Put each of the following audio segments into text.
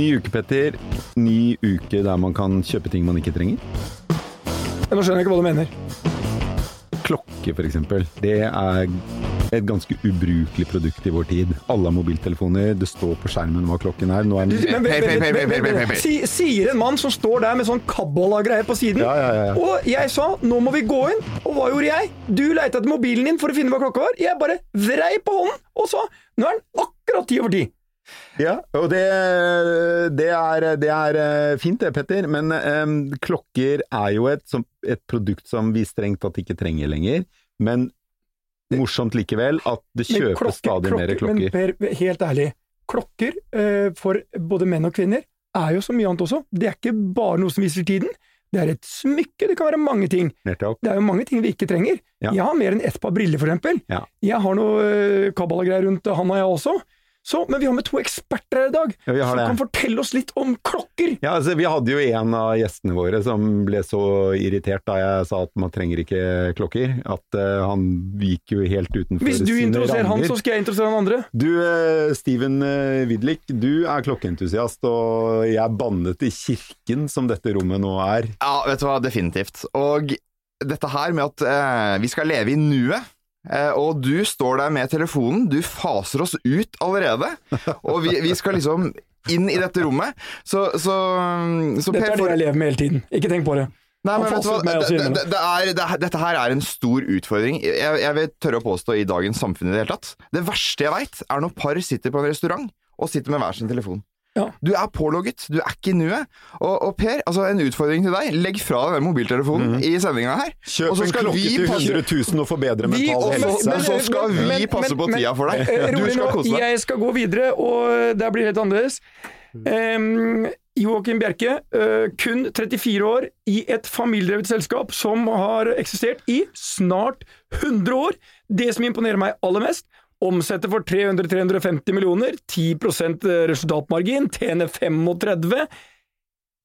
Ny uke, Petter. Ny uke der man kan kjøpe ting man ikke trenger. Nå skjønner jeg ikke hva du mener. Klokke, for eksempel. Det er et ganske ubrukelig produkt i vår tid. Alle har mobiltelefoner, det står på skjermen hva klokken er. Er den Sier en mann som står der med sånn kabbala-greier på siden. Ja, ja, ja. Og jeg sa nå må vi gå inn. Og hva gjorde jeg? Du leita etter mobilen din for å finne hva klokka var. Jeg bare vrei på hånden og sa nå er den akkurat ti over ti. Ja, og det, det, er, det er eh, fint det, Petter, men um, klokker er jo et, som, et produkt som vi strengt tatt ikke trenger lenger. Men morsomt likevel at det kjøpes klokker- stadig mer klokker- Men. Per, helt ærlig, klokker uh, for både menn og kvinner er jo så mye annet også. Det er ikke bare noe som viser tiden. Det er et smykke, det kan være mange ting. Nettopp. Det er jo mange ting vi ikke trenger. Ja. Jeg har mer enn ett par briller, for eksempel. Ja. Jeg har noe uh, kabbalagreier rundt handa, jeg også. Så, men vi har med to eksperter her i dag, Ja, som det. kan fortelle oss litt om klokker. Ja, altså, vi hadde jo en av gjestene våre som ble så irritert da jeg sa at man trenger ikke klokker, at uh, han gikk jo helt utenfor Hvis du interesserer han, så skal jeg interessere han andre. Du, uh, Steven uh, Widlik, du er klokkeentusiast, og jeg bannet i kirken som dette rommet nå er. Ja, vet du hva, definitivt. Og dette her med at uh, vi skal leve i nuet, eh, og du står der med telefonen, du faser oss ut allerede, og vi, vi skal liksom inn i dette rommet. Så, så, så Dette er det jeg lever med hele tiden. Ikke tenk på det. Nei, men vet du hva? Det, det, er, det, dette her er en stor utfordring. Jeg, jeg vil tørre å påstå i dagens samfunn i det hele tatt. Det verste jeg veit, er når par sitter på en restaurant og sitter med hver sin telefon. Ja. Du er pålogget, du er ikke i nuet. Og, og Per, altså en utfordring til deg. Legg fra deg den mobiltelefonen i sendinga her. Kjøp og så en skal klokke til passe 100 000 og forbedre mental helse. og så skal Men- vi men- passe på men- tida for deg. Eh, Du skal nå, kose deg. jeg skal gå videre, og det blir helt annerledes. Um, Joakim Bjerke, uh, kun 34 år, i et familiedrevet selskap som har eksistert i snart 100 år. Det som imponerer meg aller mest, omsetter for 300-350 millioner, 10% resultatmargin, tjener 35.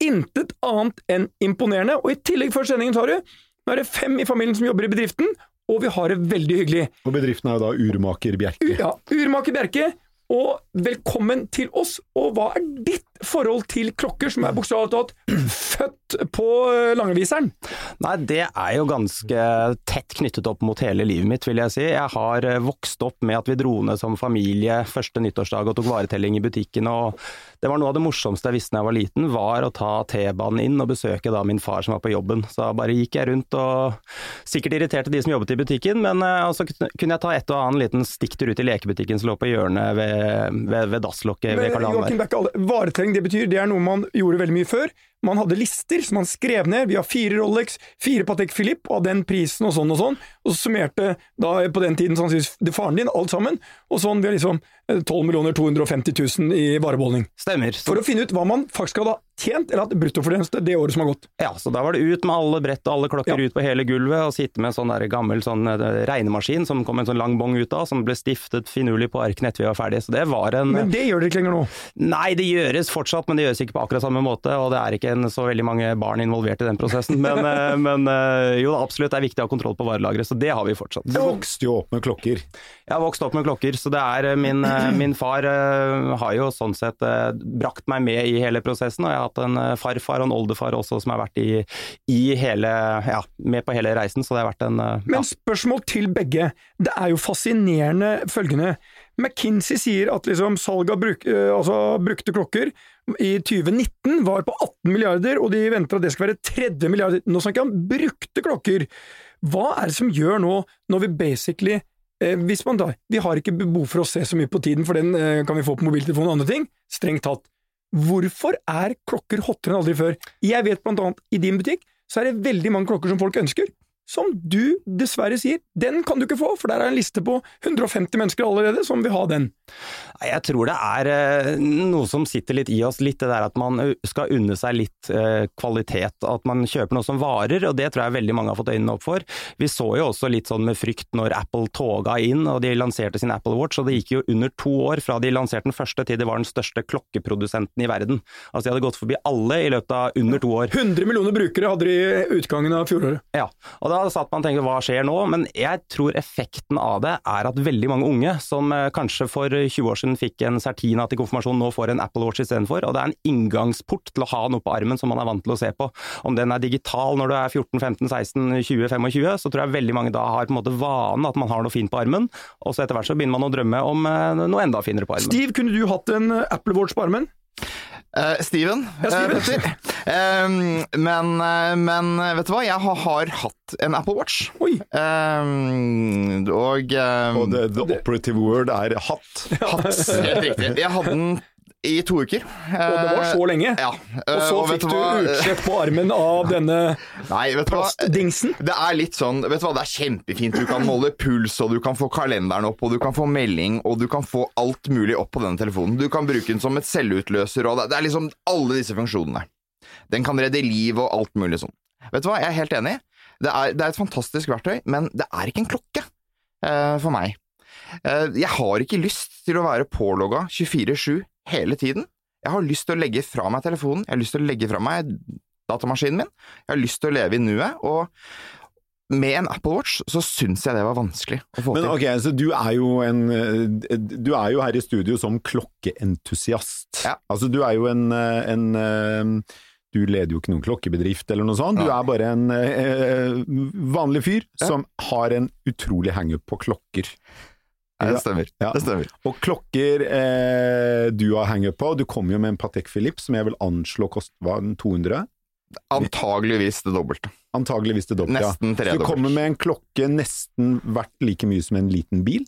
Intet annet enn imponerende, og i tillegg før sendingen, tar du, nå er det fem i familien som jobber i bedriften, og vi har det veldig hyggelig. Og bedriften er jo da Urmaker Bjerke. Ja, Urmaker Bjerke, og velkommen til oss. Og hva er ditt forhold til klokker, som er bokstavelig talt født på eh, langeviseren? Nei, det er jo ganske tett knyttet opp mot hele livet mitt, vil jeg si. Jeg har eh, vokst opp med at vi dro ned som familie første nyttårsdag og tok varetelling i butikken, og det var noe av det morsomste jeg visste da jeg var liten, var å ta T-banen inn og besøke da min far som var på jobben. Så bare gikk jeg rundt og sikkert irriterte de som jobbet i butikken, men eh, så kunne jeg ta et og annen liten stikktur ut i lekebutikken som lå på hjørnet ved, ved, ved dasslokket ved Karl Joakim der. Bjerke, det betyr, det er noe man gjorde veldig mye før. Man hadde lister som man skrev ned. Vi har fire Rolex, fire Patek Philippe og den prisen og sånn og sånn. Og så summerte da på den tiden sannsynligvis faren din alt sammen. Og sånn vi har liksom eh, 12 250 000 i varebeholdning. Stemmer. For å finne ut hva man faktisk hadde tjent eller hatt bruttofortjeneste det året som har gått. ja, så da var det ut med alle brett og alle klokker Ja. ut på hele gulvet, og sitte med en sånn der gammel sånn eh, regnemaskin som kom en sånn lang bong ut av, som ble stiftet finurlig på arken etter vi var ferdige. Så det var en Men det gjør dere ikke lenger nå. Nei, det gjøres fortsatt, men det gjøres ikke på akkurat samme måte. Og det er ikke en, så veldig mange barn involvert i den prosessen. Men, eh, men eh, jo absolutt, det er viktig å ha kontroll på varelageret, så det har vi fortsatt. Du vokste jo opp med klokker. Jeg har vokst opp med klokker, så det er eh, min, min far har jo sånn sett brakt meg med i hele prosessen, og jeg har hatt en farfar og en oldefar også som har vært i, i hele, ja, med på hele reisen, så det har vært en ja. Men spørsmål til begge. Det er jo fascinerende følgende. McKinsey sier at liksom salget av bruk, eh, altså brukte klokker i 2019 var på 18 milliarder, og de venter at det skal være 30 milliarder. Nå snakker jeg om brukte klokker. Hva er det som gjør nå, når vi basically eh, hvis man da, Vi har ikke behov for å se så mye på tiden, for den eh, kan vi få på mobiltelefon og andre ting. Strengt tatt. Hvorfor er klokker hottere enn aldri før? Jeg vet blant annet i din butikk så er det veldig mange klokker som folk ønsker, som du dessverre sier den kan du ikke få, for der er en liste på 150 mennesker allerede som vil ha den. Jeg tror det er eh, noe som sitter litt i oss, litt det der at man skal unne seg litt kvalitet. At man kjøper noe som varer, og det tror jeg veldig mange har fått øynene opp for. Vi så jo også litt sånn med frykt når Apple toga inn og de lanserte sin Apple Watch, og det gikk jo under to år fra de lanserte den første til de var den største klokkeprodusenten i verden. Altså de hadde gått forbi alle i løpet av under to år. 100 millioner brukere hadde de i utgangen av fjoråret. Ja, og da da satt man og tenkte hva skjer nå? Men jeg tror effekten av det er at veldig mange unge som eh, kanskje for 20 år siden fikk en Certina til konfirmasjon, nå får en Apple Watch istedenfor. Og det er en inngangsport til å ha noe på armen som man er vant til å se på. Om den er digital når du er 14, 15, 16, 20, 25, så tror jeg veldig mange da har på en måte vanen at man har noe fint på armen. Og så etter hvert så begynner man å drømme om eh, noe enda finere på armen. Steve, kunne du hatt en Apple Watch på armen? Eh, Steven, Ja, Steven. Uh, men, eh, men vet du hva, jeg har, har hatt en Apple Watch. Oi! Eh, og Og the, the operative word er hatt. Helt riktig. Jeg hadde den i to uker. Og det var så lenge. Ja. Og så og fikk du hva? utslett på armen av denne Nei, vet du hva? plastdingsen. Det er litt sånn, vet du hva, det er kjempefint. Du kan måle puls, og du kan få kalenderen opp, og du kan få melding, og du kan få alt mulig opp på denne telefonen. Du kan bruke den som et selvutløser, og det det er liksom alle disse funksjonene. Den kan redde liv og alt mulig sånn. Vet du hva, jeg er helt enig. Det er, det er et fantastisk verktøy, men det er ikke en klokke uh, for meg. Uh, jeg har ikke lyst til å være pålogga 24-7 hele tiden. Jeg har lyst til å legge fra meg telefonen, jeg har lyst til å legge fra meg datamaskinen min, jeg har lyst til å leve i nuet, og med en Apple Watch så syns jeg det var vanskelig å få Men til. ok, så du er jo en eh, Du er jo her i studio som klokkeentusiast. Ja. Altså du er jo en, eh, en eh, Du leder jo ikke noen klokkebedrift eller noe sånt. Du er bare en eh, vanlig fyr Ja. som har en utrolig hangup på klokker. Ja, det stemmer. Ja. Det stemmer. Og klokker eh, du har hangup på Du kom jo med en Patek Philippe som jeg vil anslå kost var 200? Antageligvis det dobbelte. Antageligvis det dobbelte. ja. Nesten Så du kommer med en klokke nesten verdt like mye som en liten bil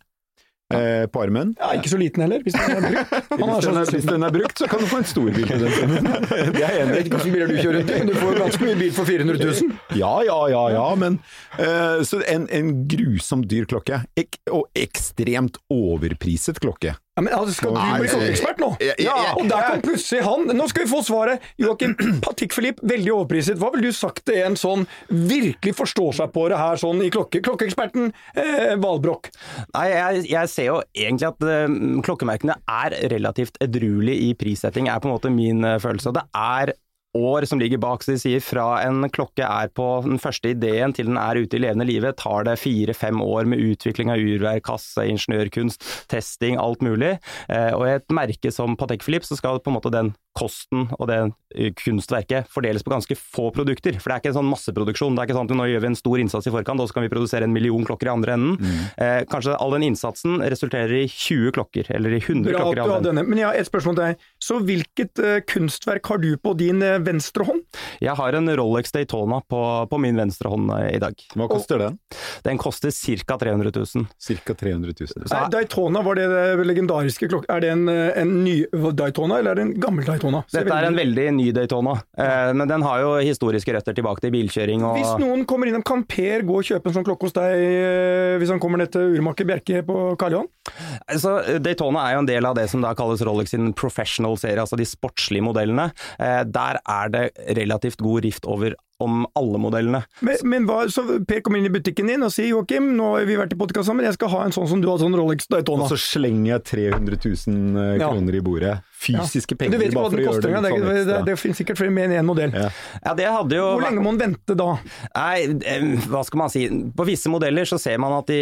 eh, på armen. Ja, ikke så liten heller, hvis den er brukt. Hvis den, sånn er, hvis den er brukt, så kan du få en stor bil den summen. Det er enig. Jeg vet ikke hvilke biler du kjører rundt i, men du får ganske mye bil for 400 000. Ja, ja, ja, ja, men eh, Så en, en grusomt dyr klokke. Ek, og ekstremt overpriset klokke. Ja, men altså, Skal du bli klokkeekspert nå? Ja, Og der kom plutselig han! Nå skal vi få svaret! Joakim Patik-Filipp, veldig overpriset. Hva ville du sagt til en sånn virkelig forstår seg på det her sånn i klokke? Klokkeeksperten eh, Valbrokk. Nei, jeg, jeg ser jo egentlig at eh, klokkemerkene er relativt edruelige i prissetting, er på en måte min eh, følelse. Og det er år som ligger bak, så de sier fra en klokke er på den første ideen til den er ute i levende livet, tar det fire-fem år med utvikling av urverk, kasse, ingeniørkunst, testing, alt mulig. Eh, og i et merke som Patek Philippe, så skal på en måte den kosten og det eh, kunstverket fordeles på ganske få produkter. For det er ikke en sånn masseproduksjon. Det er ikke sånn at nå gjør vi en stor innsats i forkant, og så kan vi produsere en million klokker i andre enden. Eh, kanskje all den innsatsen resulterer i 20 klokker, eller i 100 Bra klokker i andre enden. Men jeg har et spørsmål til deg. Så hvilket uh, kunstverk har du på din uh, venstre hånd? Jeg har en Rolex Daytona på, på min venstre hånd uh, i dag. Hva koster den? Den koster ca. 300 000. Ca. 300 000. Nei, Daytona, var det det legendariske klokka? Er det en, en ny Daytona, eller er det en gammel Daytona? Ser Dette er en veldig- ny Daytona, eh, men den har jo historiske røtter tilbake til bilkjøring og Hvis noen kommer innom, kan Per gå og kjøpe en sånn klokke hos deg eh, hvis han kommer ned til urmaker Bjerke på Karl Johan? Så eh, Daytona er jo en del av det som da kalles Rolex sin professional-serie, altså de sportslige modellene. Eh, Der er det relativt god rift over om alle modellene. Men, men hva, så Per kommer inn i butikken din og sier Joakim, nå har vi vært i podkast sammen, jeg skal ha en sånn som du har, sånn Rolex Daytona. Og så slenger jeg 300 000 kroner Ja. i bordet. Fysiske ja. penger vet ikke hva bare for å gjøre koster det engang. litt Det, sånn det, det, ekstra. det finnes sikkert flere med enn én modell. Ja. Ja, det hadde jo Hvor lenge må man vente da? Nei, eh, hva skal man si. På visse modeller så ser man at de,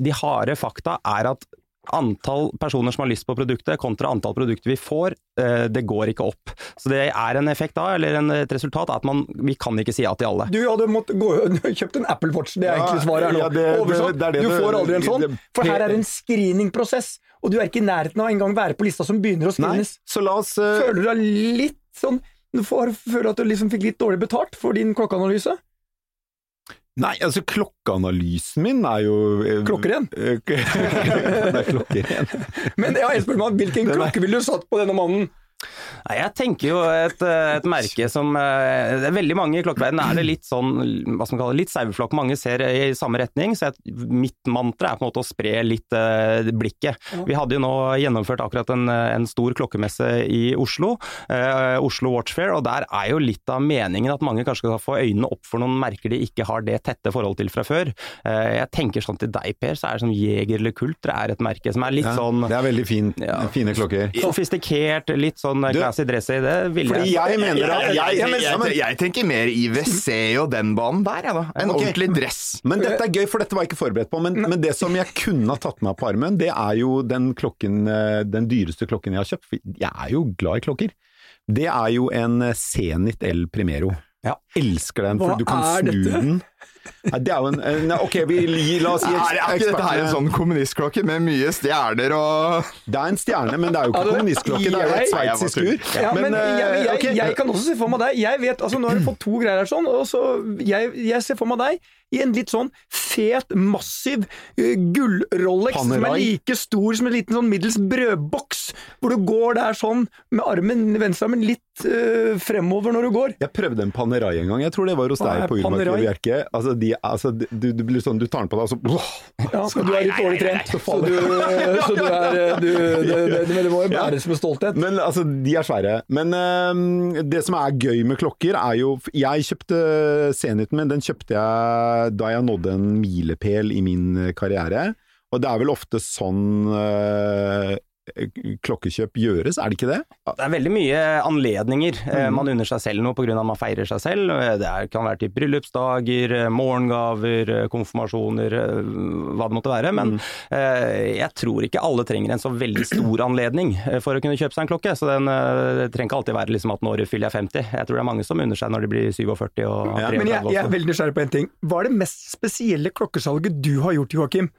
de harde fakta er at antall personer som har lyst på produktet, kontra antall produkter vi får, eh, det går ikke opp. Så det er en effekt da, eller en, et resultat, at man, vi kan ikke si ja til alle. Du hadde måttet gå, kjøpt en Apple Watch, det er Ja, egentlig svaret her nå. ja, det- det- Oversatt, det er det du får aldri en sånn, for her er en screeningprosess, og du er ikke i nærheten av engang være på lista som begynner å Nei, screenes. så la oss uh... Føler du deg litt sånn Du får, føler at du liksom fikk litt dårlig betalt for din klokkeanalyse? Nei, altså klokkeanalysen min er jo eh, Klokker igjen. eh, det er klokker igjen. Men jeg har et spørsmål, hvilken klokke ville du satt på denne mannen? Nei, jeg tenker jo et, eh, et merke som eh, det er Veldig mange i klokkeverdenen er det litt sånn, hva skal man kalle det, litt saueflokk. Mange ser i samme retning. Så jeg, mitt mantra er på en måte å spre litt uh, blikket. Vi hadde jo nå gjennomført akkurat en, en stor klokkemesse i Oslo, uh, Oslo Watch Fair, og der er jo litt av meningen at mange kanskje skal få øynene opp for noen merker de ikke har det tette forhold til fra før. Uh, jeg tenker sånn til deg, Per, så er det som Jeger eller Kult, det er et merke som er litt Ja, sånn det er veldig fin, Ja. fine klokker. sofistikert, litt sånn sånn Du- classy dressy, det ville jeg. jeg mener at Jeg, jeg, jeg, jeg, jeg tenker mer IWC og den banen der, jeg da. En okay. ordentlig dress. Men dette er gøy, for dette var jeg ikke forberedt på. Men, men det som jeg kunne ha tatt meg på armen, det er jo den klokken, eh, den dyreste klokken jeg har kjøpt. For jeg er jo glad i klokker. Det er jo en Zenit L Primero. Jeg Elsker den, Hva du kan snu dette? den. Nei, det er jo en, en Ok, vi, la oss si Er, er ikke dette her en sånn kommunistklokke med mye stjerner og Det er en stjerne, men det er jo ikke Altså, kommunistklokke, det er jo et sveitsisk ur. Ja, men, men jeg, jeg, okay. jeg kan også se for meg deg. Jeg vet, altså Nå har du fått to greier her sånn, og så jeg, jeg ser for meg deg i en litt sånn fet, massiv uh, gull-Rolex som er like stor som en liten sånn middels brødboks, hvor du går der sånn med armen, venstrearmen litt uh, fremover når du går. Jeg prøvde en Panerai en gang, jeg tror det var hos deg på Urmaker Altså, de, altså, du, du blir sånn, du tar den på deg, og så Ja, så, du er litt dårlig trent, så du, så du er uh, du, det, det, må jo bæres med stolthet. Men altså, de er svære. Men uh, det som er gøy med klokker, er jo Jeg kjøpte Zeniten min, den kjøpte jeg da jeg nådde en milepæl i min karriere. Og det er vel ofte sånn øh, klokkekjøp gjøres, er det ikke det? Det er veldig mye anledninger. Eh, Mm. Man unner seg selv noe pga. man feirer seg selv. Eh, Det kan være til bryllupsdager, eh, morgengaver, eh, konfirmasjoner, eh, hva det måtte være. Men mm. jeg tror ikke alle trenger en så veldig stor anledning eh, for å kunne kjøpe seg en klokke. Så den eh, trenger ikke alltid være liksom at nå fyller jeg 50. Jeg tror det er mange som unner seg når de blir 47 og Ja, Men jeg, jeg er veldig nysgjerrig på en ting. Hva er det mest spesielle klokkesalget du har gjort, Joakim?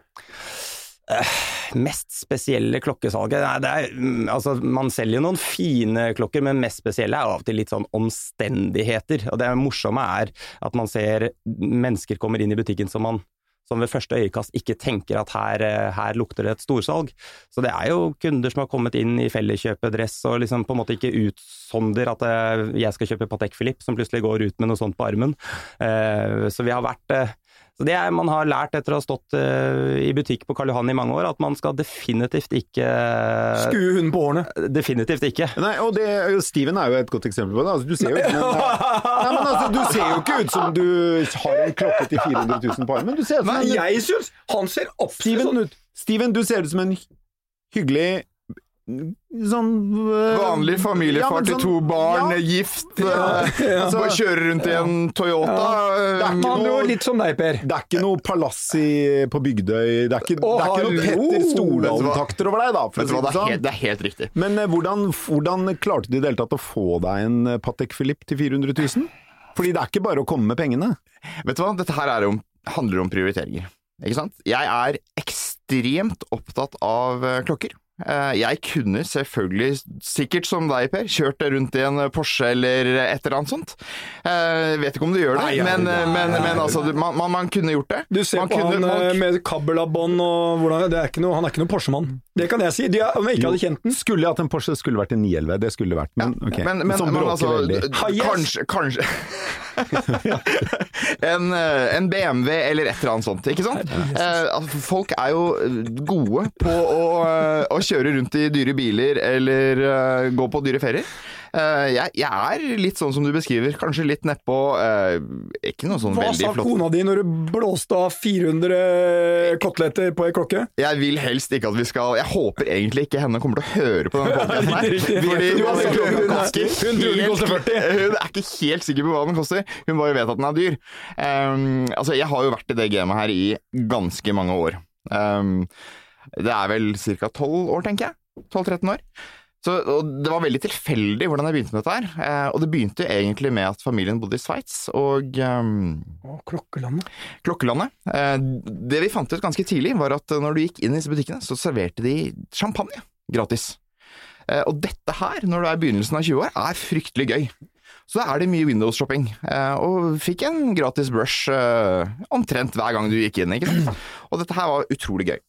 Mest spesielle klokkesalget? Nei, det er, mm, altså, man selger jo noen fine klokker, men mest spesielle er av og til litt sånn omstendigheter. Og det morsomme er at man ser mennesker kommer inn i butikken som man som ved første øyekast ikke tenker at her, eh, her lukter det et storsalg. Så det er jo kunder som har kommet inn i felleskjøpedress og liksom på en måte ikke utsonder at eh, jeg skal kjøpe Patek Philippe, som plutselig går ut med noe sånt på armen. Så vi har vært så det er, man har lært etter å ha stått uh, i butikk på Karl Johan i mange år, at man skal definitivt ikke Skue hunden på hårene. Definitivt ikke. Nei, og det, Steven er jo et godt eksempel på det. Altså, du, ser jo, men, nei, men altså, du ser jo ikke ut som du har en klokke til 400 000 på armen. Du ser ut som Men jeg syns han ser absolutt Steven, ut. Steven, du ser ut som en hyggelig Sånn øh, Vanlig familiefar ja, til sånn- to barn, ja. gift, Ja, ja. altså- bare kjører rundt i en Toyota. Det er ikke noe- litt som deg, Per. Det er ikke noe palass på Bygdøy Det er ikke, Å, det er ikke noe! Petter Stordalen-takter over deg, da. For å si hva, det det er, helt, sånn. det er helt riktig. Men eh, hvordan, hvordan klarte du i det hele tatt å få deg en Patek Philippe til 400 000? Fordi det er ikke bare å komme med pengene. Vet du hva, dette her er om, handler om prioriteringer. Ikke sant? Jeg er ekstremt opptatt av klokker. Eh, Jeg kunne selvfølgelig, sikkert som deg Per, kjørt rundt i en Porsche eller et eller annet sånt. Jeg vet ikke om du gjør det, Nei, ja, men, nei, men, nei, men altså, man, man, man kunne gjort det. Du ser man på kunne, han man, eh, med kabbelabånd og hvordan det er ikke noe, Han er ikke noen Porsche-mann. Det kan jeg si. De, er- om jeg ikke hadde kjent den. Skulle jeg hatt en Porsche, skulle vært en 911. Det skulle det vært, men ok. Men, men, Som men bråker altså, veldig. Yes. kanskje, kanskje en, eh, en BMW eller et eller annet sånt, ikke sant? Eh, altså, folk er jo gode på å, eh, å kjøre rundt i dyre biler eller uh, gå på dyre ferier. Uh, jeg, jeg er litt sånn som du beskriver, kanskje litt nedpå uh, Ikke noe sånn Hva veldig sa kona di når du blåste av 400 koteletter på ei klokke? Jeg vil helst ikke at vi skal Jeg håper egentlig ikke henne kommer til å høre på denne podkasten her. Fordi hun, ikke hun helt- koster 40. Hun er ikke helt sikker på hva den koster. Hun bare vet at den er dyr. Um, altså, jeg har jo vært i det gamet her i ganske mange år. Um, det er vel ca. 12 år, tenker jeg. 12-13 år. Så, og det var veldig tilfeldig hvordan jeg begynte med dette her. Eh, og det begynte egentlig med at familien bodde i Sveits, og um, Å, klokkelandet. Klokkelandet. Eh, Det vi fant ut ganske tidlig, var at når du gikk inn i disse butikkene, så serverte de champagne gratis. Eh, Og dette her, når du er i begynnelsen av 20 år, er fryktelig gøy. Så da er det mye Windows-shopping, eh, og fikk en gratis brush eh, omtrent hver gang du gikk inn. ikke sant? Og dette her var utrolig gøy.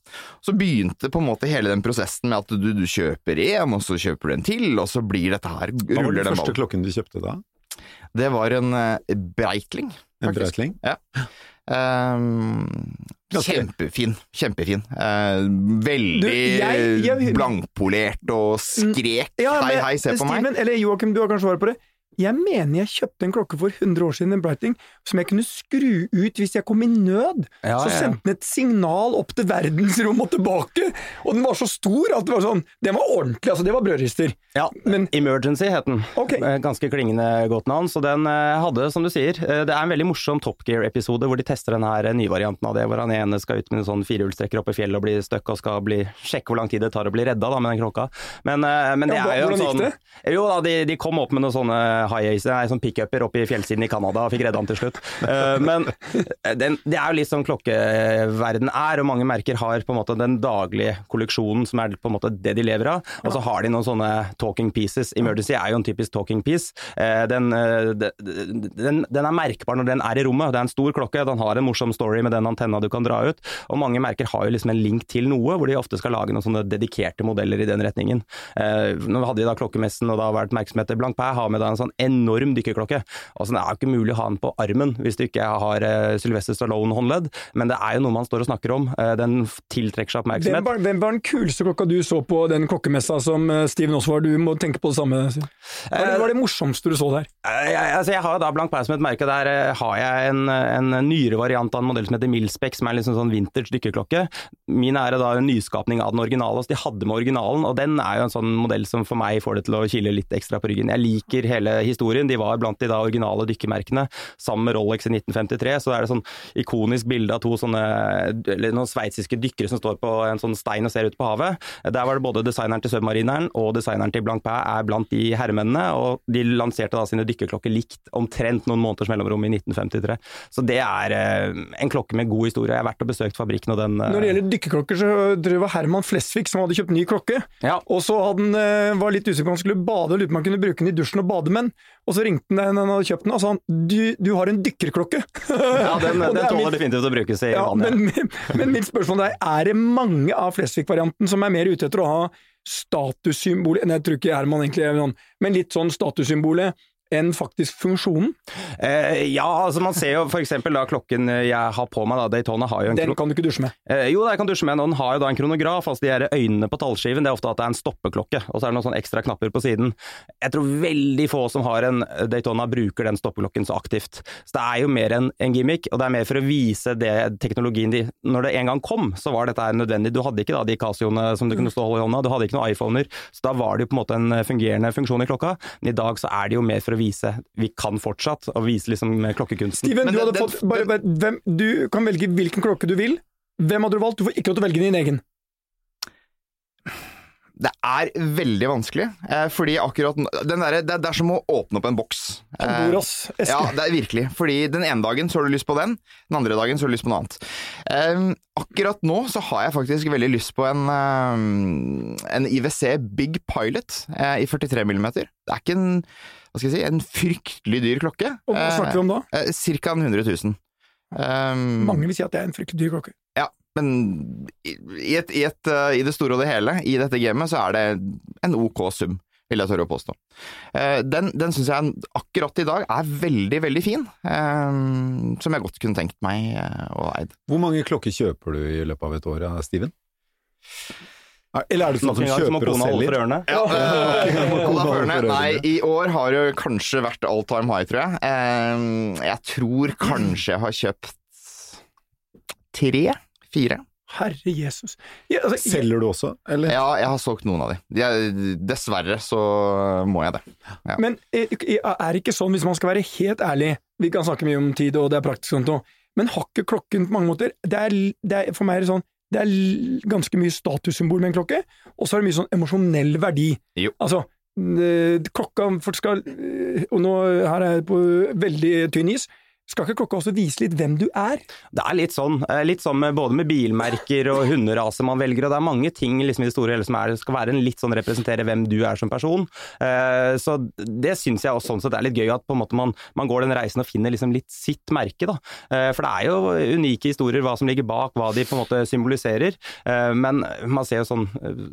Så begynte på en måte hele den prosessen med at du, du kjøper en, og så kjøper du en til, og så blir dette her, Hva var den første klokken du kjøpte da? Det var en eh, Breitling. En. Breitling? Ja. Um, kjempefin. Kjempefin. Uh, veldig Du, jeg- jeg- blankpolert og skrek Ja, hei, se på meg. Steven, eller Joakim, du har kanskje svar på det. Jeg mener jeg kjøpte en klokke for 100 år siden, en Breitling, som jeg kunne skru ut hvis jeg kom i nød. Ja, så sendte den et signal opp til verdensrommet og tilbake, og den var så stor at det var sånn Den var ordentlig, altså. Det var brødrister. Ja, Men- Emergency het den. Ok. Eh, Ganske klingende godt navn. Så den eh, hadde, som du sier, eh, det er en veldig morsom Top Gear-episode hvor de tester den her nyvarianten av det, hvor han ene skal ut med en sånn firehjulstrekker opp i fjellet og bli stuck og skal bli, sjekke hvor lang tid det tar å bli redda da, med den klokka. Men, men det Ja, er jo en sånn? Jo da, de, de kom opp med noen sånne high ace, nei, sånn pickuper oppe i fjellsiden i Canada og fikk redda han til slutt. Eh, Men den, det er jo litt sånn klokkeverden er, og mange merker har på en måte den daglige kolleksjonen som er på en måte det de lever av. Og så har de noen sånne talking pieces. Emergency er jo en typisk talking piece. Eh, Den, eh, den, den er merkbar når den er i rommet. Det er en stor klokke, den har en morsom story med den antenna du kan dra ut. Og mange merker har jo liksom en link til noe, hvor de ofte skal lage noen sånne dedikerte modeller i den retningen. Eh, Nå hadde vi da klokkemessen, og da var vært oppmerksomhet til Blancpain har med da en sånn enorm dykkerklokke. Altså, det er jo ikke mulig å ha den på armen hvis du ikke har uh, Sylvester Stallone-håndledd, men det er jo noe man står og snakker om. Uh, Den tiltrekker seg Hvem oppmerksomhet. var, hvem var den kuleste klokka du så på den klokkemessa som uh, Steven også var? Du må tenke på det samme. Hva var det, var det morsomste du så der? Jeg, altså jeg har jo da Blancpain som et merke, der har jeg en, en nyere variant av en modell som heter Milspec, som er liksom sånn vintage dykkerklokke. Min er da en nyskapning av den originale, så de hadde med originalen, og den er jo en sånn modell som for meg får det til å kile litt ekstra på ryggen. Jeg liker hele historien, de var blant de da originale dykkermerkene, sammen med Rolex i 1953, så er det sånn ikonisk bilde av to sånne, eller noen sveitsiske dykkere som står på en sånn stein og ser ut på havet. Der var det både designeren til Submarineren og designeren til Blancpain er blant de herremennene, og de lanserte da sine dykkerklokker likt omtrent noen måneders mellomrom i 1953. Så det er eh, en klokke med god historie. Jeg har vært og besøkt fabrikken, og den eh, Når det gjelder dykkerklokker, så tror jeg det var Herman Flesvig som hadde kjøpt ny klokke. Ja. Og så hadde han, eh, var litt usikker på om han skulle bade, og lurte på om han kunne bruke den i dusjen og bade med den. Og så ringte han da han hadde kjøpt den, og sa han du, du har en dykkerklokke. ja, den, den er tåler definitivt å brukes i Ja, vannet. men, men mitt spørsmål er, er det mange av Flesvig-varianten som er mer ute etter å ha statussymbolet Nei, jeg tror ikke Herman egentlig er noen, men litt sånn statussymbolet enn faktisk funksjonen? Eh, ja, altså man ser jo eksempel da klokken jeg har på meg, da, Daytona har jo en Den kan du ikke dusje med. Eh, jo, jeg kan dusje med og den har jo da en kronograf. altså De her øynene på tallskiven, det er ofte at det er en stoppeklokke, og så er det noen sånne ekstra knapper på siden. Jeg tror veldig få som har en Daytona bruker den stoppeklokken så aktivt. Så det er jo mer en, en gimmick, og det er mer for å vise det teknologien de Når det en gang kom, så var dette her nødvendig. Du hadde ikke da de Casioene som du kunne stå og holde i hånda, du hadde ikke noen iPhoner, så da var det jo på en måte en fungerende funksjon i klokka. Men i dag så er det jo mer for å vise vi kan fortsatt, og vise liksom klokkekunsten. Steven, Men du, den- hadde den- fått, bare, bare, hvem, du kan velge hvilken klokke du vil. Hvem hadde du valgt? Du får ikke lov til å velge din egen. Det er veldig vanskelig, eh, fordi akkurat den der, det, det er som å åpne opp en boks. Eh, eske. Ja, det er virkelig. Fordi den ene dagen så har du lyst på den, den andre dagen så har du lyst på noe annet. Eh, akkurat nå så har jeg faktisk veldig lyst på en, eh, en IWC Big Pilot eh, i 43 mm. Det er ikke en, hva skal jeg si, en fryktelig dyr klokke. Og hva snakker vi om da? Eh, Cirka en 100 000. Um, Mange vil si at det er en fryktelig dyr klokke. ja, men i, i, et, i, et, uh, i det store og det hele, i dette gamet, så er det en ok sum, vil jeg tørre å påstå. Uh, den den syns jeg akkurat i dag er veldig, veldig fin, eh, som jeg godt kunne tenkt meg uh, å eid. Hvor mange klokker kjøper du i løpet av et år, Steven? Er- Eller er det sånn som gang kjøper og selger? Ja, ørene. Nei, i år har det kanskje vært all time high, tror jeg. Eh, jeg tror kanskje jeg har kjøpt tre? Fire? Herre Jesus. Ja, altså, jeg- Selger du også, eller? Ja, jeg har solgt noen av de. Jeg, dessverre så må jeg det. Ja. Men eh, er det ikke sånn, hvis man skal være helt ærlig Vi kan snakke mye om tid, og det er praktisk, sånn og- men har ikke klokken på mange måter det er, det er, For meg er det sånn det er ganske mye statussymbol med en klokke, og så er det mye sånn emosjonell verdi. Jo. Altså, klokka skal eh, Og nå her er jeg på veldig tynn is. Skal ikke klokka også vise litt hvem du er? Det er litt sånn, eh, litt sånn med, både med bilmerker og hunderaser man velger, og det er mange ting liksom, i det store hele som er, skal være en litt sånn representere hvem du er som person. Eh, så det syns jeg også sånn sett er litt gøy, at på en måte man, man går den reisen og finner liksom litt sitt merke. Da. Eh, for det er jo unike historier, hva som ligger bak, hva de på en måte symboliserer. Men man ser jo sånn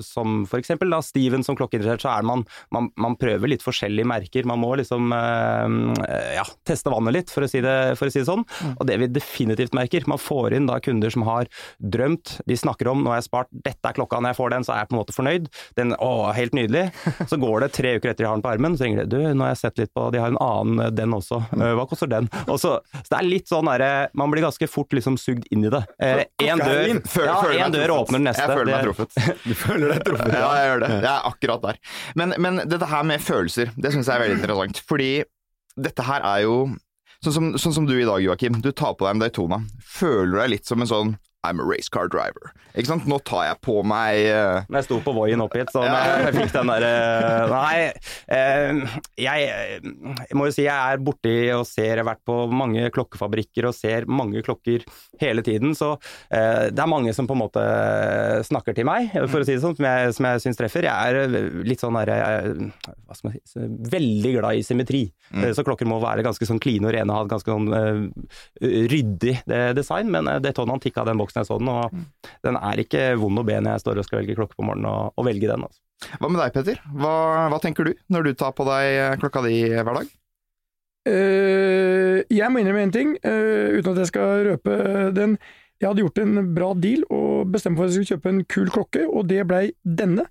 som for eksempel da, Steven som klokkeinteressert, så er man, man, man prøver litt forskjellige merker. Man må liksom ja, teste vannet litt, for å si det for å si det sånn. Og det vi definitivt merker, man får inn da kunder som har drømt, de snakker om nå har jeg spart, dette er klokka, når jeg får den så er jeg på en måte fornøyd. Den, å, helt nydelig. Så går det tre uker etter de har den på armen, så ringer de du, nå har jeg sett litt på, de har en annen eh, den også, Eh, hva koster den? Og så, så det er litt sånn derre, man blir ganske fort liksom sugd inn i det. Én dør, Føler- ja, en dør åpner den neste. Jeg føler meg Det- truffet. Du føler deg truffet? Ja, jeg gjør det. Jeg er akkurat der. Men, men dette her med følelser, det syns jeg er veldig interessant. Fordi dette her er jo Sånn som, sånn som du i dag, Joakim. Du tar på deg en Daytona. Føler du deg litt som en sånn I'm a race car driver. Ikke sant? Nå tar jeg på meg uh... Jeg sto på Voien opp hit, så jeg, jeg fikk den derre Nei, uh, jeg, jeg må jo si jeg er borti og ser Jeg har vært på mange klokkefabrikker og ser mange klokker hele tiden, så eh, det er mange som på en måte snakker til meg, for å si det sånn, som jeg, som jeg syns treffer. Jeg er litt sånn derre Hva skal man si så Veldig glad i symmetri. Eh, Så klokker må være ganske sånn kline og rene ha et ganske sånn ryddig design, men det eh, antikk av den boksen jeg så den, og den er ikke vond å be når jeg står og skal velge klokke på morgenen, og, og velge den. Altså. Hva med deg, Petter? Hva, hva tenker du når du tar på deg eh, klokka di hver dag? Uh, jeg må innrømme én ting, uh, uten at jeg skal røpe den. Jeg hadde gjort en bra deal og bestemt for at jeg skulle kjøpe en kul klokke, og det blei denne.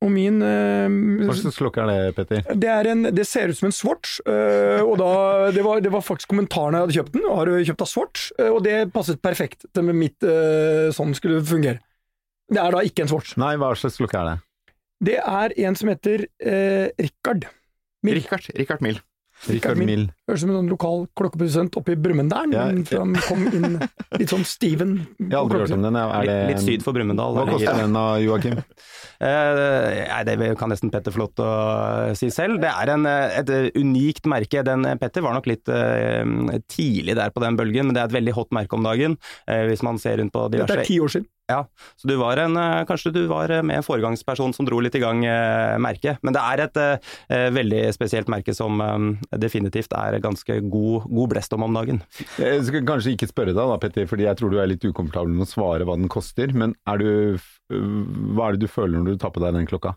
Og min eh, Hva slags klokke er det, Petter? det, er en, det ser ut som en Swatch, eh, og da, det, var, det var faktisk kommentaren jeg hadde kjøpt den. Har du kjøpt av Swatch? Eh, og det passet perfekt til med mitt sånn skulle fungere. Det er da ikke en Swatch. Nei, hva slags klokke er det? Det er en som heter eh, Richard. Mill. Richard, Richard Mill. Mill. Høres ut som en sånn lokal klokkeprodusent oppe i Brumunddal, Ja, men ja. han kom inn litt sånn Steven. Jeg har aldri hørt om den. Er det Litt, litt syd for Brumunddal. Hva koster den da, Joakim? Eh, det kan nesten Petter få lov til å si selv. Det er en, eh, et unikt merke. Den, eh, Petter var nok litt eh, tidlig der på den bølgen, men det er et veldig hot merke om dagen. Eh, hvis man ser rundt på Dette er ti år siden. Ja, så du var en, eh, kanskje du var eh, med en foregangsperson som dro litt i gang eh, merket. Men det er et eh, veldig spesielt merke som eh, definitivt er ganske god, god blest om om dagen. Jeg skal kanskje ikke spørre deg da, Petter, fordi jeg tror du er litt ukomfortabel med å svare hva den koster. Men er du, hva er det du føler når du tar på deg den klokka?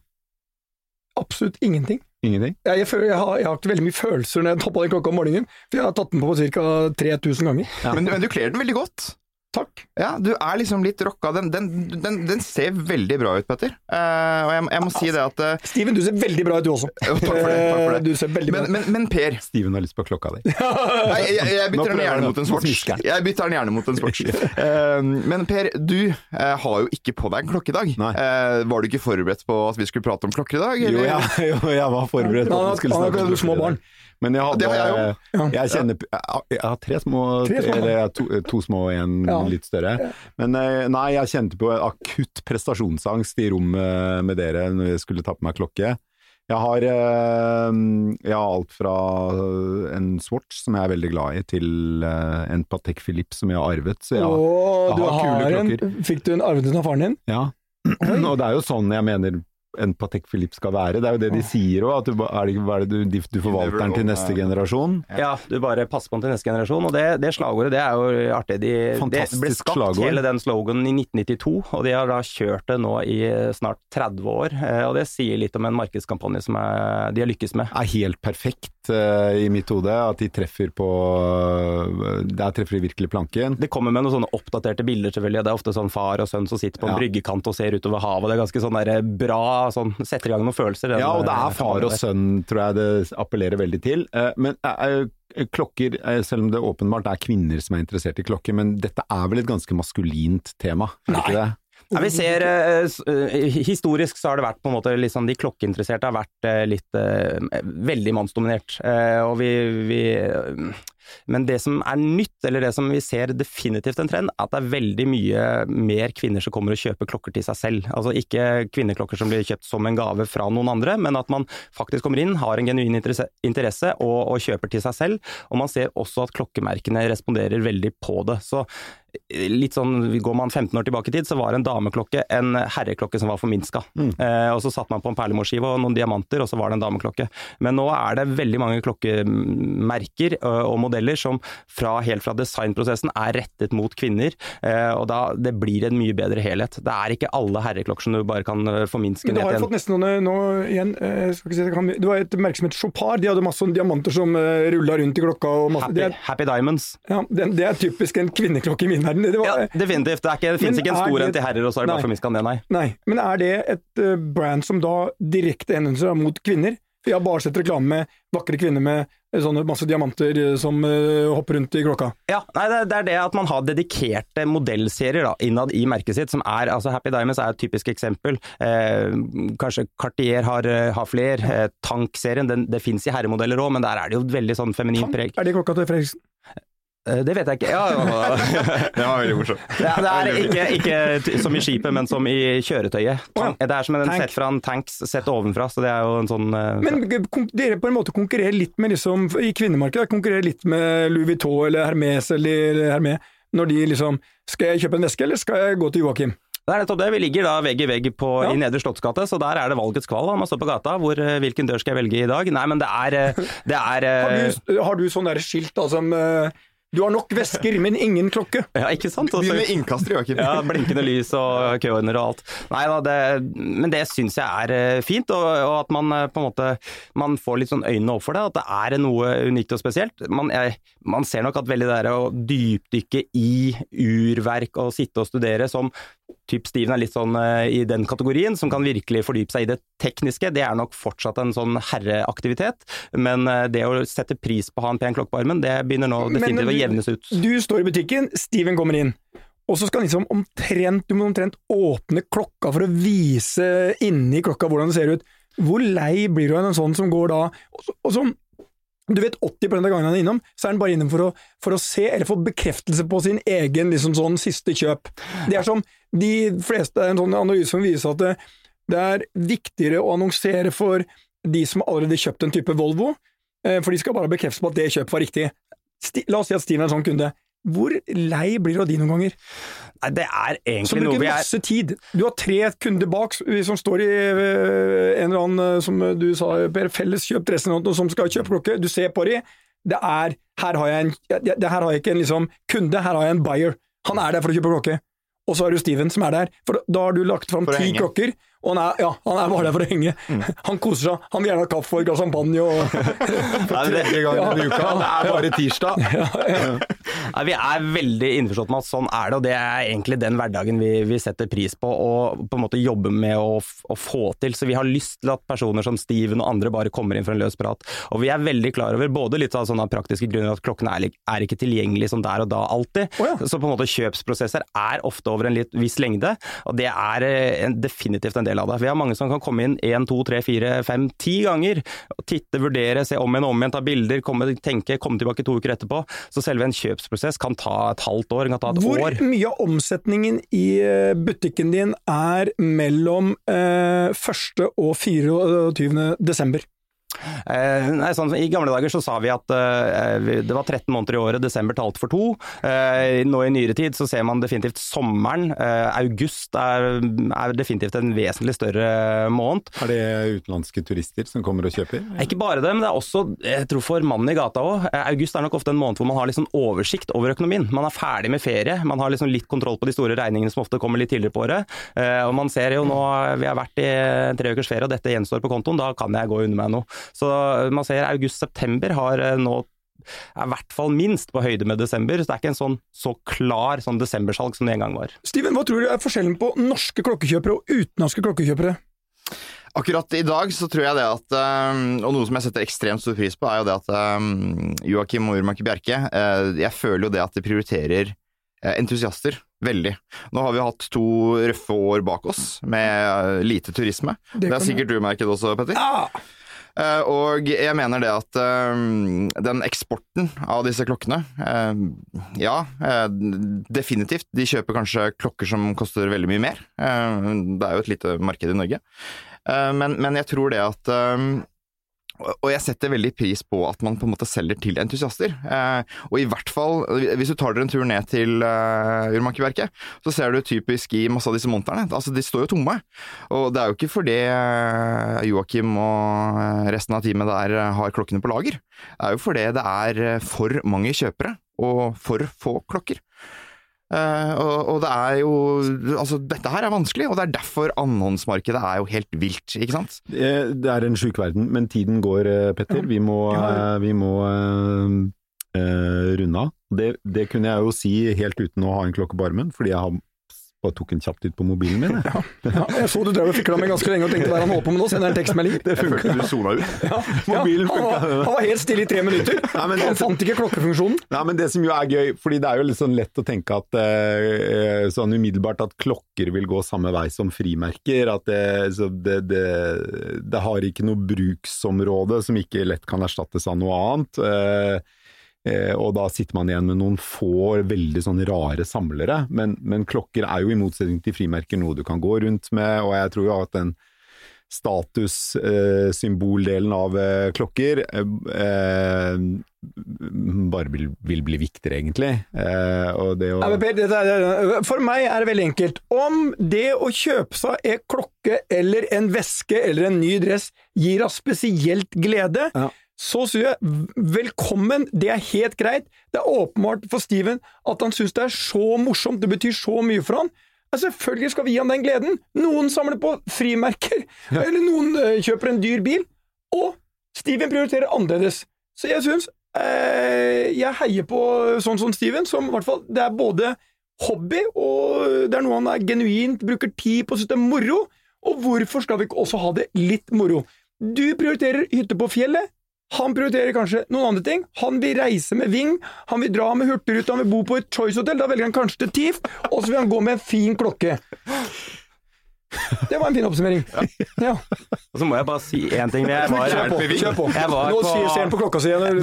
Absolutt ingenting. Ingenting? Jeg, jeg, føler, jeg, har, jeg har ikke veldig mye følelser når jeg tar på den klokka om morgenen, for jeg har tatt den på ca. 3000 ganger. Men, men du kler den veldig godt. Takk. Ja, du er liksom litt rocka. Den, den, den, den ser veldig bra ut, Petter. Uh, og jeg, jeg må si det at uh, Steven, du ser veldig bra ut du også. Takk for det, takk for det. Eh, Du ser veldig bra men, men, men Per, Steven har lyst på klokka di. Nei, jeg, jeg, jeg bytter den gjerne mot en sports. Swatch. Jeg bytter den gjerne mot en Swatch. Uh, men Per, du har jo ikke på deg en klokke i dag. Eh, var du ikke forberedt på at vi skulle prate om klokker i dag? Jo, jeg, jo, jeg var forberedt på at vi skulle snakke om klokker i barn. dag. Men jeg hadde Det har jeg Jeg kjenner Jeg har tre små, Tre små. eller to, to små og en Ja. litt større. Men eh, nei, jeg kjente på akutt prestasjonsangst i rommet med dere når jeg skulle ta på meg klokke. Jeg har, eh, jeg har alt fra en Swatch, som jeg er veldig glad i, til eh, en Patek Philippe som jeg har arvet. Så jeg, du jeg har kule har en, klokker. fikk du en arvet den av faren din? Ja, og det er jo sånn jeg mener en Patek Philippe skal være. Det er jo det de sier òg, at du, er det, hva er det du, du forvalter den til neste generasjon. Ja, du bare passer på den til neste generasjon. Og det, det slagordet det er jo artig. De, det ble skapt slagord. hele den sloganen i 1992, og de har da kjørt det nå i snart 30 år. Eh, Og det sier litt om en markedskampanje som er, de har lykkes med. er helt perfekt eh, i mitt hode, at de treffer på Der treffer de virkelig planken. Det kommer med noen sånne oppdaterte bilder, selvfølgelig. Det er ofte sånn far og sønn som sitter på en Ja. bryggekant og ser utover havet. Det er ganske sånn der bra sånn Setter i gang noen følelser. den, Ja, og det eh, er far og sønn, tror jeg det appellerer veldig til. Eh, Men eh, klokker, selv om det åpenbart er kvinner som er interessert i klokker, men dette er vel et ganske maskulint tema? Er det ikke det? Ja, vi ser, eh, Historisk så har det vært på en måte liksom, De klokkeinteresserte har vært eh, litt eh, veldig mannsdominert. Og vi, vi Men det som er nytt, eller det som vi ser definitivt en trend, er at det er veldig mye mer kvinner som kommer og kjøper klokker til seg selv. Altså ikke kvinneklokker som blir kjøpt som en gave fra noen andre, men at man faktisk kommer inn, har en genuin interesse, interesse og, og kjøper til seg selv. Og man ser også at klokkemerkene responderer veldig på det. Så litt sånn, Går man 15 år tilbake i tid, så var en dameklokke en herreklokke som var forminska. Eh, og så satte man på en perlemorskive og noen diamanter, og så var det en dameklokke. Men nå er det veldig mange klokkemerker ø, og modeller som fra, helt fra designprosessen er rettet mot kvinner, eh, og da det blir en mye bedre helhet. Det er ikke alle herreklokker som du bare kan forminske ned Men du har jo fått nesten noen nå igjen eh, skal ikke si, det var et merke som het Chopard. De hadde masse diamanter som rulla rundt i klokka. Masse, happy, er, happy Diamonds. ja, det, det er typisk en kvinneklokke i min verden. Det Ja, definitivt. Det, ikke, det finnes ikke en stor en til herrer, og så er det bare forminska ned. nei. Nei, men er det et eh, brand som da direkte henvender seg mot kvinner? For jeg har bare sett reklame med vakre kvinner med eh, sånne masse diamanter eh, som uh, hopper rundt i klokka. Ja, nei, det, er det at man har dedikerte modellserier da, innad i merket sitt, som er altså Happy Diamonds er et typisk eksempel. Eh, kanskje Cartier har, har flere. Eh, Tank-serien, det fins i herremodeller òg, men der er det jo veldig sånn feminin preg. er det klokka til Fredriksen? Eh, det vet jeg ikke. Ja, ja, Det var veldig morsomt. Er, det er ikke, ikke som i skipet, men som i kjøretøyet. Tank, det er som en sett fra en tanks sett ovenfra, så det er jo en sånn uh, Men dere på en måte konkurrerer litt med liksom, i kvinnemarkedet, konkurrerer litt med Louis Vuitton eller Hermes eller Hermé når de liksom Skal jeg kjøpe en veske, eller skal jeg gå til Joakim? Det er nettopp det. Vi ligger da vegg i vegg på, Ja. i Nedre Slottsgate, så der er det valgets kval. Man står på gata. Hvor, eh, hvilken dør skal jeg velge i dag? Nei, men det er, det er Har du, har du sånn der skilt da som eh, Du har nok vesker, men ingen klokke. Ja, ikke sant? Også, Begynn med innkaster, Joakim. Ja, blinkende lys og køordner og alt. Nei da, det, men det syns jeg er eh, fint, og, og at man eh, på en måte man får litt sånn øynene opp for det. At det er noe unikt og spesielt. Man, jeg, man ser nok at veldig det der å dypdykke i urverk og sitte og studere som typ Steven er litt sånn uh, i den kategorien, som kan virkelig fordype seg i det tekniske, det er nok fortsatt en sånn herreaktivitet. Men uh, det å sette pris på å ha en pen klokke på armen, det begynner nå Men definitivt å jevnes ut. Du står i butikken, Steven kommer inn. Og så skal han liksom omtrent, du må omtrent åpne klokka for å vise inni klokka hvordan det ser ut. Hvor lei blir du av en sånn som går da og så, og så Du vet 80 av gangene han er innom, så er han bare innom for å, for å se, eller få bekreftelse på sin egen liksom sånn siste kjøp. Det er som de fleste, en sånn analyse som viser at det, det er viktigere å annonsere for de som allerede har kjøpt en type Volvo, eh, for de skal bare bekrefte på at det kjøpet var riktig. La oss si at Steven er en sånn kunde. Hvor lei blir du av de noen ganger? Nei, det er egentlig noe vi er masse tid. Du har tre kunder bak som står i øh, en eller annen, øh, som du sa, Per, felleskjøpt dressen og som skal kjøpe klokke. Du ser på de. Det er Her har jeg en det Her har jeg ikke en liksom kunde, her har jeg en buyer. Han er der for å kjøpe klokke. Og så har du Steven som er der. For da har du lagt fram ti klokker, og han er, ja, han er bare der for å henge. Han koser seg. Han vil gjerne ha kaffe og et glass champagne og det er Tredje gangen i uka. Det er bare tirsdag. Nei, Vi er veldig innforstått med at sånn er det, og det er egentlig den hverdagen vi, vi setter pris på og på en måte jobber med å, å få til. Så vi har lyst til at personer som Steven og andre bare kommer inn for en løs prat. Og vi er veldig klar over, både litt av sånne praktiske grunner, at klokken er, er ikke tilgjengelig som der og da alltid. Oh, ja. Så på en måte kjøpsprosesser er ofte over en litt viss lengde, og det er eh, en, definitivt en del av det. Vi har mange som kan komme inn én, to, tre, fire, fem, ti ganger. Titte, vurdere, se om igjen og om igjen, ta bilder, komme, tenke, komme tilbake to uker etterpå. Så selve en kjøpsprosess kan ta et halvt år, kan ta et Hvor år. mye av omsetningen i eh, butikken din er mellom eh, 1. og 24. desember? Eh, nei, sånn, I gamle dager så sa vi at eh, det var 13 måneder i året, desember talte for to. Eh, nå i nyere tid så ser man definitivt sommeren. August er, er definitivt en vesentlig større måned. Er det utenlandske turister som kommer og kjøper? Ikke bare det, men det er også, jeg tror for mannen i gata òg. August er nok ofte en måned hvor man har sånn oversikt over økonomien. Man er ferdig med ferie, man har liksom litt kontroll på de store regningene som ofte kommer litt tidligere på året. Eh, Og man ser jo nå, vi har vært i tre ukers ferie og dette gjenstår på kontoen, da kan jeg gå under meg noe. Så man ser august-september har eh, nå er i hvert fall minst på høyde med desember, så det er ikke en sånn så klar sånn desembersalg som det en gang var. Steven, hva tror du er forskjellen på norske klokkekjøpere og utenlandske klokkekjøpere? Akkurat i dag så tror jeg det at um, Og noe som jeg setter ekstremt stor pris på, er jo det at um, Joakim og Urmaki Bjerke eh, Jeg føler jo det at de prioriterer eh, entusiaster veldig. Nå har vi hatt to røffe år bak oss med eh, lite turisme. Det, det er sikkert du merket også, Petter. Ah, Eh, og jeg mener det at eh, den eksporten av disse klokkene eh, Ja, eh, definitivt. De kjøper kanskje klokker som koster veldig mye mer. Eh, det er jo et lite marked i Norge. Eh, men, men jeg tror det at eh, Og jeg setter veldig pris på at man på en måte selger til entusiaster. Eh, og i hvert fall, hvis du tar dere en tur ned til eh, urmakerverket, så ser du typisk i masse av disse monterne. Altså, de står jo tomme. Og det er jo ikke fordi eh, Joakim og eh, resten av teamet der eh, har klokkene på lager. Det er jo fordi det er eh, for mange kjøpere og for få klokker. Eh, og, det er jo Altså, dette her er vanskelig, og det er derfor annonsmarkedet er jo helt vilt, ikke sant? Det er en sjuk verden, men tiden går, eh, Petter. Vi må, eh, vi må uh, runde av. Det, det kunne jeg jo si helt uten å ha en klokke på armen, fordi jeg har bare tok en kjapp titt på mobilen min. jeg. Ja, jeg så du drev og fikla med ganske lenge og tenkte hva er han holder på med nå, sender en tekstmelding. Det funka. Du sona ut. Ja, Mobilen ja, han, han var helt stille i tre minutter. Nei, men det- han fant ikke klokkefunksjonen. Nei, men det som jo er gøy, fordi det er jo litt sånn lett å tenke at eh, sånn umiddelbart at klokker vil gå samme vei som frimerker. At det, så det, det, det har ikke noe bruksområde som ikke lett kan erstattes av noe annet. Eh, og da sitter man igjen med noen få veldig sånn rare samlere. Men, men klokker er jo i motsetning til frimerker noe du kan gå rundt med, og jeg tror jo at den statussymboldelen av eh, klokker eh, eh, bare vil, vil bli viktigere, egentlig. Eh, og det å For meg er det veldig enkelt. Om det å kjøpe seg en klokke eller en veske eller en ny dress gir oss spesielt glede, Ja. Så sier jeg velkommen, det er helt greit. Det er åpenbart for Steven at han syns det er så morsomt, det betyr så mye for han. Ja, selvfølgelig skal vi gi han den gleden. Noen samler på frimerker, eller noen eh, kjøper en dyr bil, og Steven prioriterer annerledes. Så jeg syns eh, Jeg heier på sånn som Steven, som i hvert fall Det er både hobby, og det er noe han er genuint bruker tid på syns det er moro. Og hvorfor skal vi ikke også ha det litt moro? Du prioriterer hytte på fjellet. Han prioriterer kanskje noen andre ting. Han vil reise med Ving, han vil dra med Hurtigruta, han vil bo på et Choice-hotell. Da velger han kanskje til TIF, og så vil han gå med en fin klokke. Det var en fin oppsummering. Ja. Og så må jeg bare si én ting. Jeg var, Kjør på. Kjør på. Jeg var Nå på- ser han på klokka si igjen.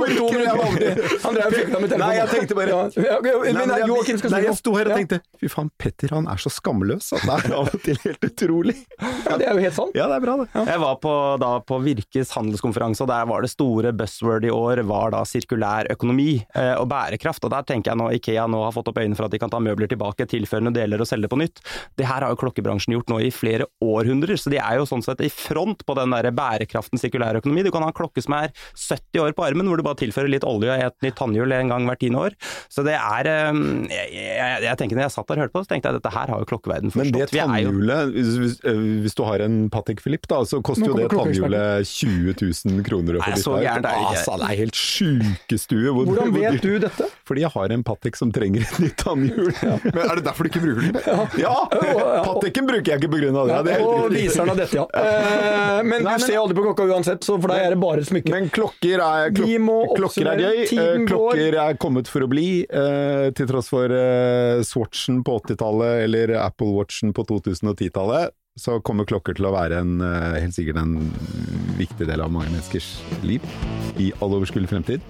Han drev og fikla med telefonen. Nei, jeg tenkte bare- Ja, ja, Men Joakim skal Nei, jeg sto her og Ja. tenkte fy faen, Petter han er så skamløs at det er av og til helt utrolig. Ja, det er jo helt sant. Ja, det er bra, det. Jeg var på, da, på Virkes handelskonferanse, og der var det store buzzword i år var da sirkulær økonomi eh, og bærekraft. Og der tenker jeg nå Ikea nå har fått opp øynene for at de kan ta møbler tilbake, tilførende deler og selge på nytt. Det her har jo klokkebransjen gjort nå i flere århundrer, så de er jo sånn sett i front på den der bærekraften sirkulær økonomi. Du kan ha en klokke som er 70 år på armen, hvor du bare tilfører litt olje og et nytt tannhjul en gang hvert tiende år. Så det er eh, jeg, jeg, jeg tenker Når jeg satt der og hørte på, så tenkte jeg at dette her har jo klokkeverden forstått. Men det. Er jo- tannhjulet, hvis, hvis, øh, hvis du har en Patek Philippe, da, så koster jo det tannhjulet 20 000 kroner å få Nei, bytta så gærent er det ikke. Altså, det er helt sjukestue. hvor- Hvordan vet du dette? Fordi jeg har en Patek som trenger et nytt tannhjul. Men er det derfor du ikke bruker den? Ja! Pateken bruker jeg ikke av det. det er helt Og viseren av dette, ja. Eh, Men Nei, du men- ser aldri på klokka uansett, så for deg er det bare et smykke. Men klokker er, klok klokker er gøy. Eh, Klokker er kommet for å bli, eh, til tross for eh, Swatchen på 80-tallet eller Apple Watchen på 2010-tallet. Så kommer klokker til å være en, eh, helt sikkert en viktig del av mange menneskers liv i all overskuelig fremtid.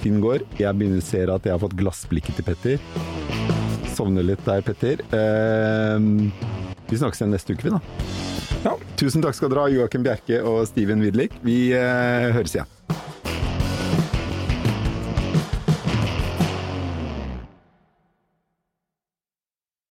Tiden går. Jeg begynner å se at jeg har fått glassblikket til Petter. Sovner litt der, Petter. Eh, vi snakkes igjen neste uke, vi da. Ja. Tusen takk skal dere ha, Joakim Bjerke og Steven Widlik. Vi eh, høres igjen.